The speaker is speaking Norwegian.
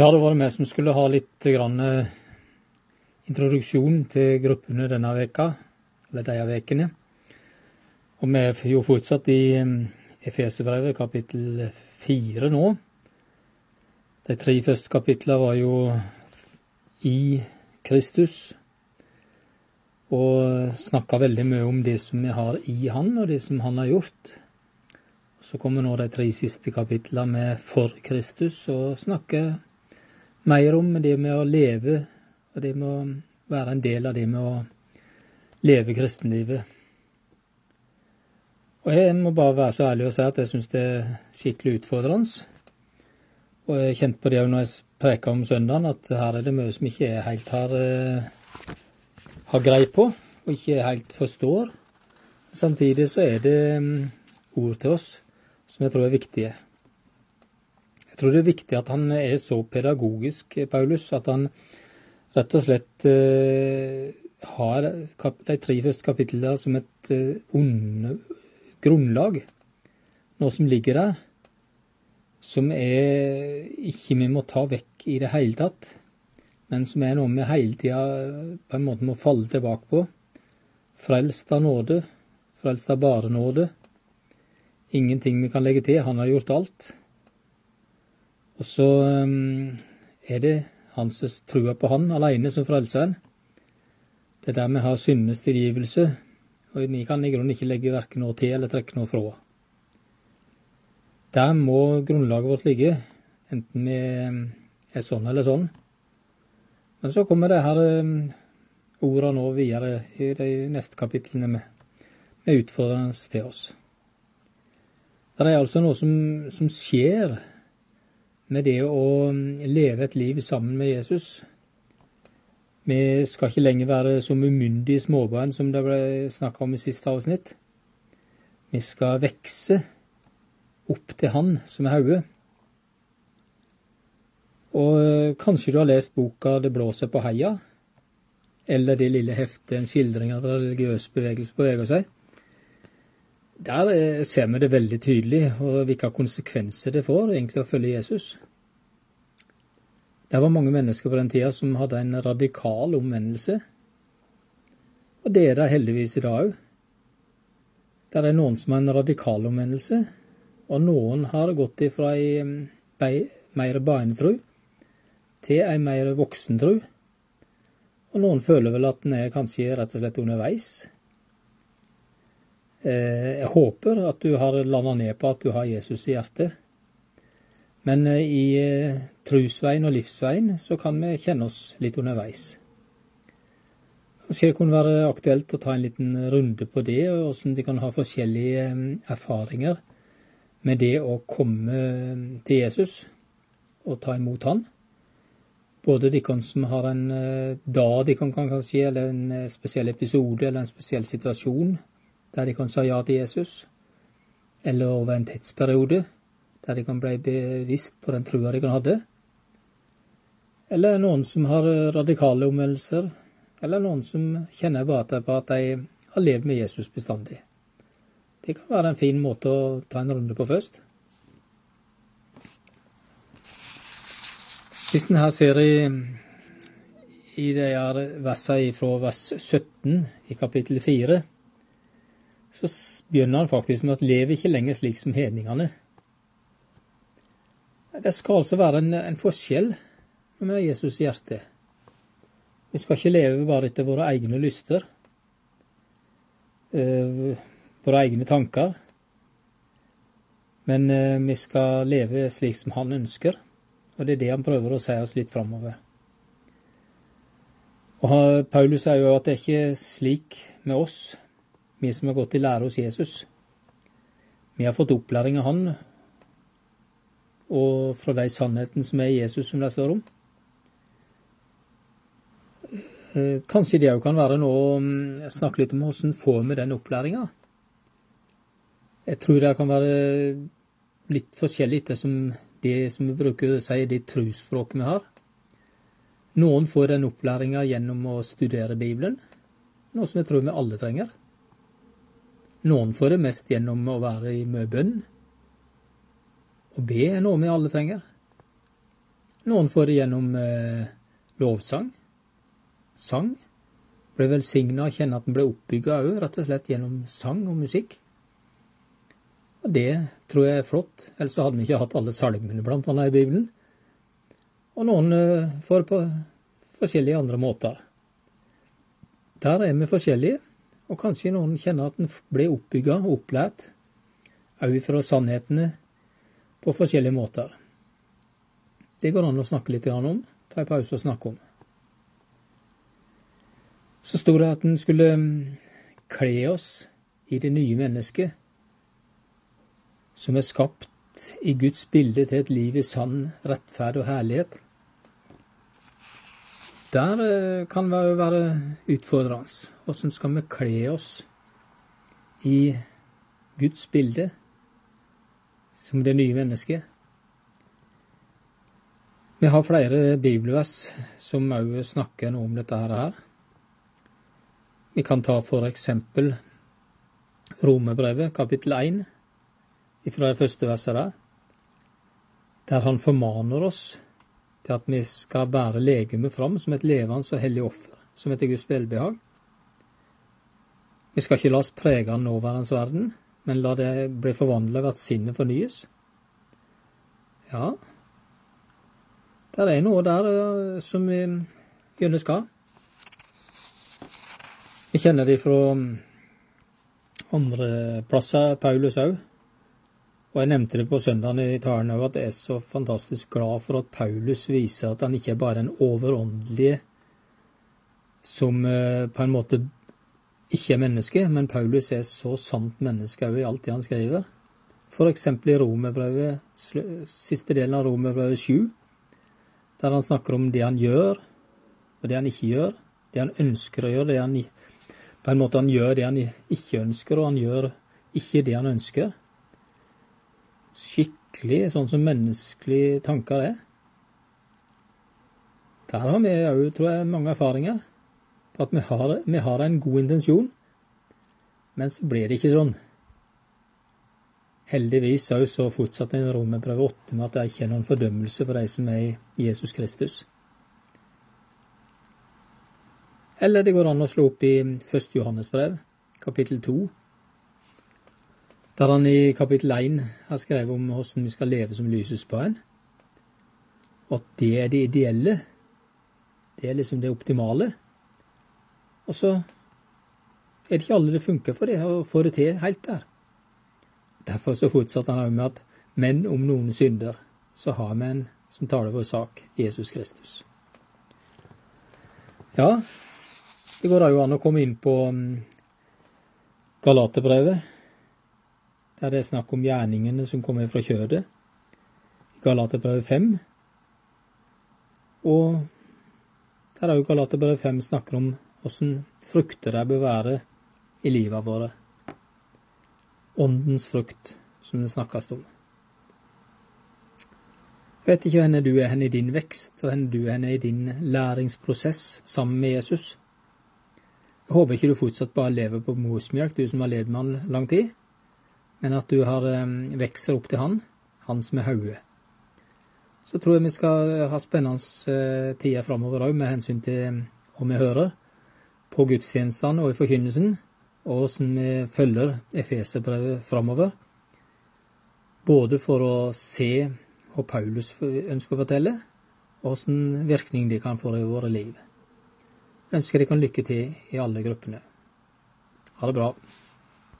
Ja, det var det vi som skulle ha litt grann, eh, introduksjon til gruppene denne veka, eller disse ukene. Og vi er jo fortsatt i Efesebrevet, Efeserbrevet, kapittel fire nå. De tre første kapitlene var jo i Kristus, og snakka veldig mye om det som vi har i Han, og det som Han har gjort. Så kommer nå de tre siste kapitlene med for Kristus, og snakker mer om det med å leve, og det med å være en del av det med å leve kristenlivet. Og jeg må bare være så ærlig og si at jeg syns det er skikkelig utfordrende. Og jeg kjente på det òg når jeg preka om søndagen, at her er det mye som ikke jeg helt har, uh, har greie på, og ikke helt forstår. Samtidig så er det um, ord til oss som jeg tror er viktige. Jeg tror det er viktig at han er så pedagogisk, Paulus, at han rett og slett eh, har de tre første kapitlene som et eh, grunnlag, noe som ligger der, som er ikke vi må ta vekk i det hele tatt, men som er noe vi hele tida på en måte må falle tilbake på. Frelst av nåde, frelst av bare nåde. Ingenting vi kan legge til, han har gjort alt. Og så um, er det hans trua på Han alene som frelser en. Det er der vi har syndenes tilgivelse, og vi kan i grunnen ikke legge verken noe til eller trekke noe fra. Der må grunnlaget vårt ligge, enten vi um, er sånn eller sånn. Men så kommer det her um, orda nå videre i de neste kapitlene med, med utfordrende til oss. Det er altså noe som, som skjer med det å mm, leve et liv sammen med Jesus. Vi skal ikke lenger være som umyndige småbarn, som det ble snakka om i siste avsnitt. Vi skal vekse opp til Han som er hodet. Og øh, kanskje du har lest boka 'Det blåser på heia', eller det lille heftet 'En skildring av religiøs bevegelse beveger seg'. Der eh, ser vi det veldig tydelig, og hvilke konsekvenser det får egentlig å følge Jesus. Det var mange mennesker på den tida som hadde en radikal omvendelse. Og det er det heldigvis i dag òg. Det er noen som har en radikal omvendelse, og noen har gått ifra ei mer barnetru til ei mer voksentru. Og noen føler vel at den er kanskje rett og slett underveis. Eh, jeg håper at du har landa ned på at du har Jesus i hjertet. Men eh, i eh, trusveien og livsveien så kan vi kjenne oss litt underveis. Kanskje det kunne være aktuelt å ta en liten runde på det, og hvordan de kan ha forskjellige erfaringer med det å komme til Jesus og ta imot Han. Både de som har en dag de kan kanskje, eller en spesiell episode eller en spesiell situasjon der de kan si ja til Jesus, eller over en tidsperiode, der de kan bli bevisst på den trua de kan hadde. Eller noen som har radikale omvendelser, eller noen som kjenner bare på at de har levd med Jesus bestandig. Det kan være en fin måte å ta en runde på først. Hvis en her ser i, i de versene fra vers 17 i kapittel 4, så begynner han faktisk med at lever ikke lenger slik som hedningene. Det skal altså være en, en forskjell med Jesus' hjerte. Vi skal ikke leve bare etter våre egne lyster, øh, våre egne tanker. Men øh, vi skal leve slik som han ønsker, og det er det han prøver å si oss litt framover. Paulus sier jo at det er ikke slik med oss vi som har gått i lære hos Jesus. Vi har fått opplæring av Han, og fra de sannhetene som er Jesus, som det står om. Eh, kanskje det òg kan være noe å mm, snakke litt om hvordan får vi den opplæringa. Jeg tror det kan være litt forskjellig etter det som vi bruker å si det trosspråket vi har. Noen får den opplæringa gjennom å studere Bibelen, noe som jeg tror vi alle trenger. Noen får det mest gjennom å være i mye bønn. Å be er noe vi alle trenger. Noen får det gjennom eh, lovsang, sang. Ble velsigna og kjenne at en ble oppbygga òg, rett og slett gjennom sang og musikk. Og det tror jeg er flott, ellers hadde vi ikke hatt alle salmene blant annet i Bibelen. Og noen eh, får på forskjellige andre måter. Der er vi forskjellige, og kanskje noen kjenner at en blir oppbygga og opplært òg fra sannhetene på forskjellige måter. Det går an å snakke litt om. Ta en pause og snakke om. Så sto det at en skulle mm, kle oss i det nye mennesket som er skapt i Guds bilde til et liv i sann rettferd og herlighet. Der eh, kan det være utfordrende. Åssen skal vi kle oss i Guds bilde som det nye mennesket? Vi har flere bibelvers som òg snakker noe om dette her. Vi kan ta for eksempel Romerbrevet, kapittel 1 fra det første verset der, der han formaner oss til at vi skal bære legemet fram som et levende og hellig offer, som etter Guds velbehag. Vi skal ikke la oss prege av nåværende verden, men la det bli forvandla ved at sinnet fornyes. Ja, det er noe der eh, som vi gjerne skal. Vi kjenner det fra andre plasser, Paulus òg. Og jeg nevnte det på søndagen i talen òg, at jeg er så fantastisk glad for at Paulus viser at han ikke er bare en overåndelig som eh, på en måte ikke er menneske, men Paulus er så sant menneske òg i alt det han skriver. Eksempel i Romerbrevet, siste delen av Romerbrevet 7, der han snakker om det han gjør, og det han ikke gjør. Det han ønsker å gjøre, det han På en måte han gjør det han ikke ønsker, og han gjør ikke det han ønsker skikkelig sånn som menneskelige tanker er. Der har vi òg, tror jeg, mange erfaringer at vi har, vi har en god intensjon, men så blir det ikke sånn. Heldigvis òg så fortsatte en Romerbrev 8 med at det ikke er noen fordømmelse for de som er i Jesus Kristus. Eller det går an å slå opp i 1. Johannesbrev, kapittel 2, der han i kapittel 1 har skrevet om hvordan vi skal leve som lyses på en. At det er det ideelle. Det er liksom det optimale. Og så er det ikke alle det funker for det å få det til helt der. Derfor så fortsatte han med at men om noen synder, så har vi en som taler vår sak, Jesus Kristus. Ja, det går da jo an å komme inn på mm, Galaterbrevet der det er snakk om gjerningene som kommer fra kjødet, Galaterbrevet 5. Og der er jo Galaterbrevet 5 snakker om åssen frukter det bør være i livet våre. Åndens frukt, som det snakkes om. Jeg vet ikke hvor du er hen i din vekst, og hvor du er hen i din læringsprosess sammen med Jesus. Jeg håper ikke du fortsatt bare lever på morsmjølk, du som har levd med han lang tid men at du har vekser opp til Han, Han som er hodet. Så tror jeg vi skal ha spennende eh, tider framover òg med hensyn til om vi hører på gudstjenestene og i forkynnelsen, og hvordan vi følger Efeserbrevet framover. Både for å se hva Paulus ønsker å fortelle, og hvordan virkning de kan få i våre liv. Jeg ønsker dere lykke til i alle gruppene. Ha det bra.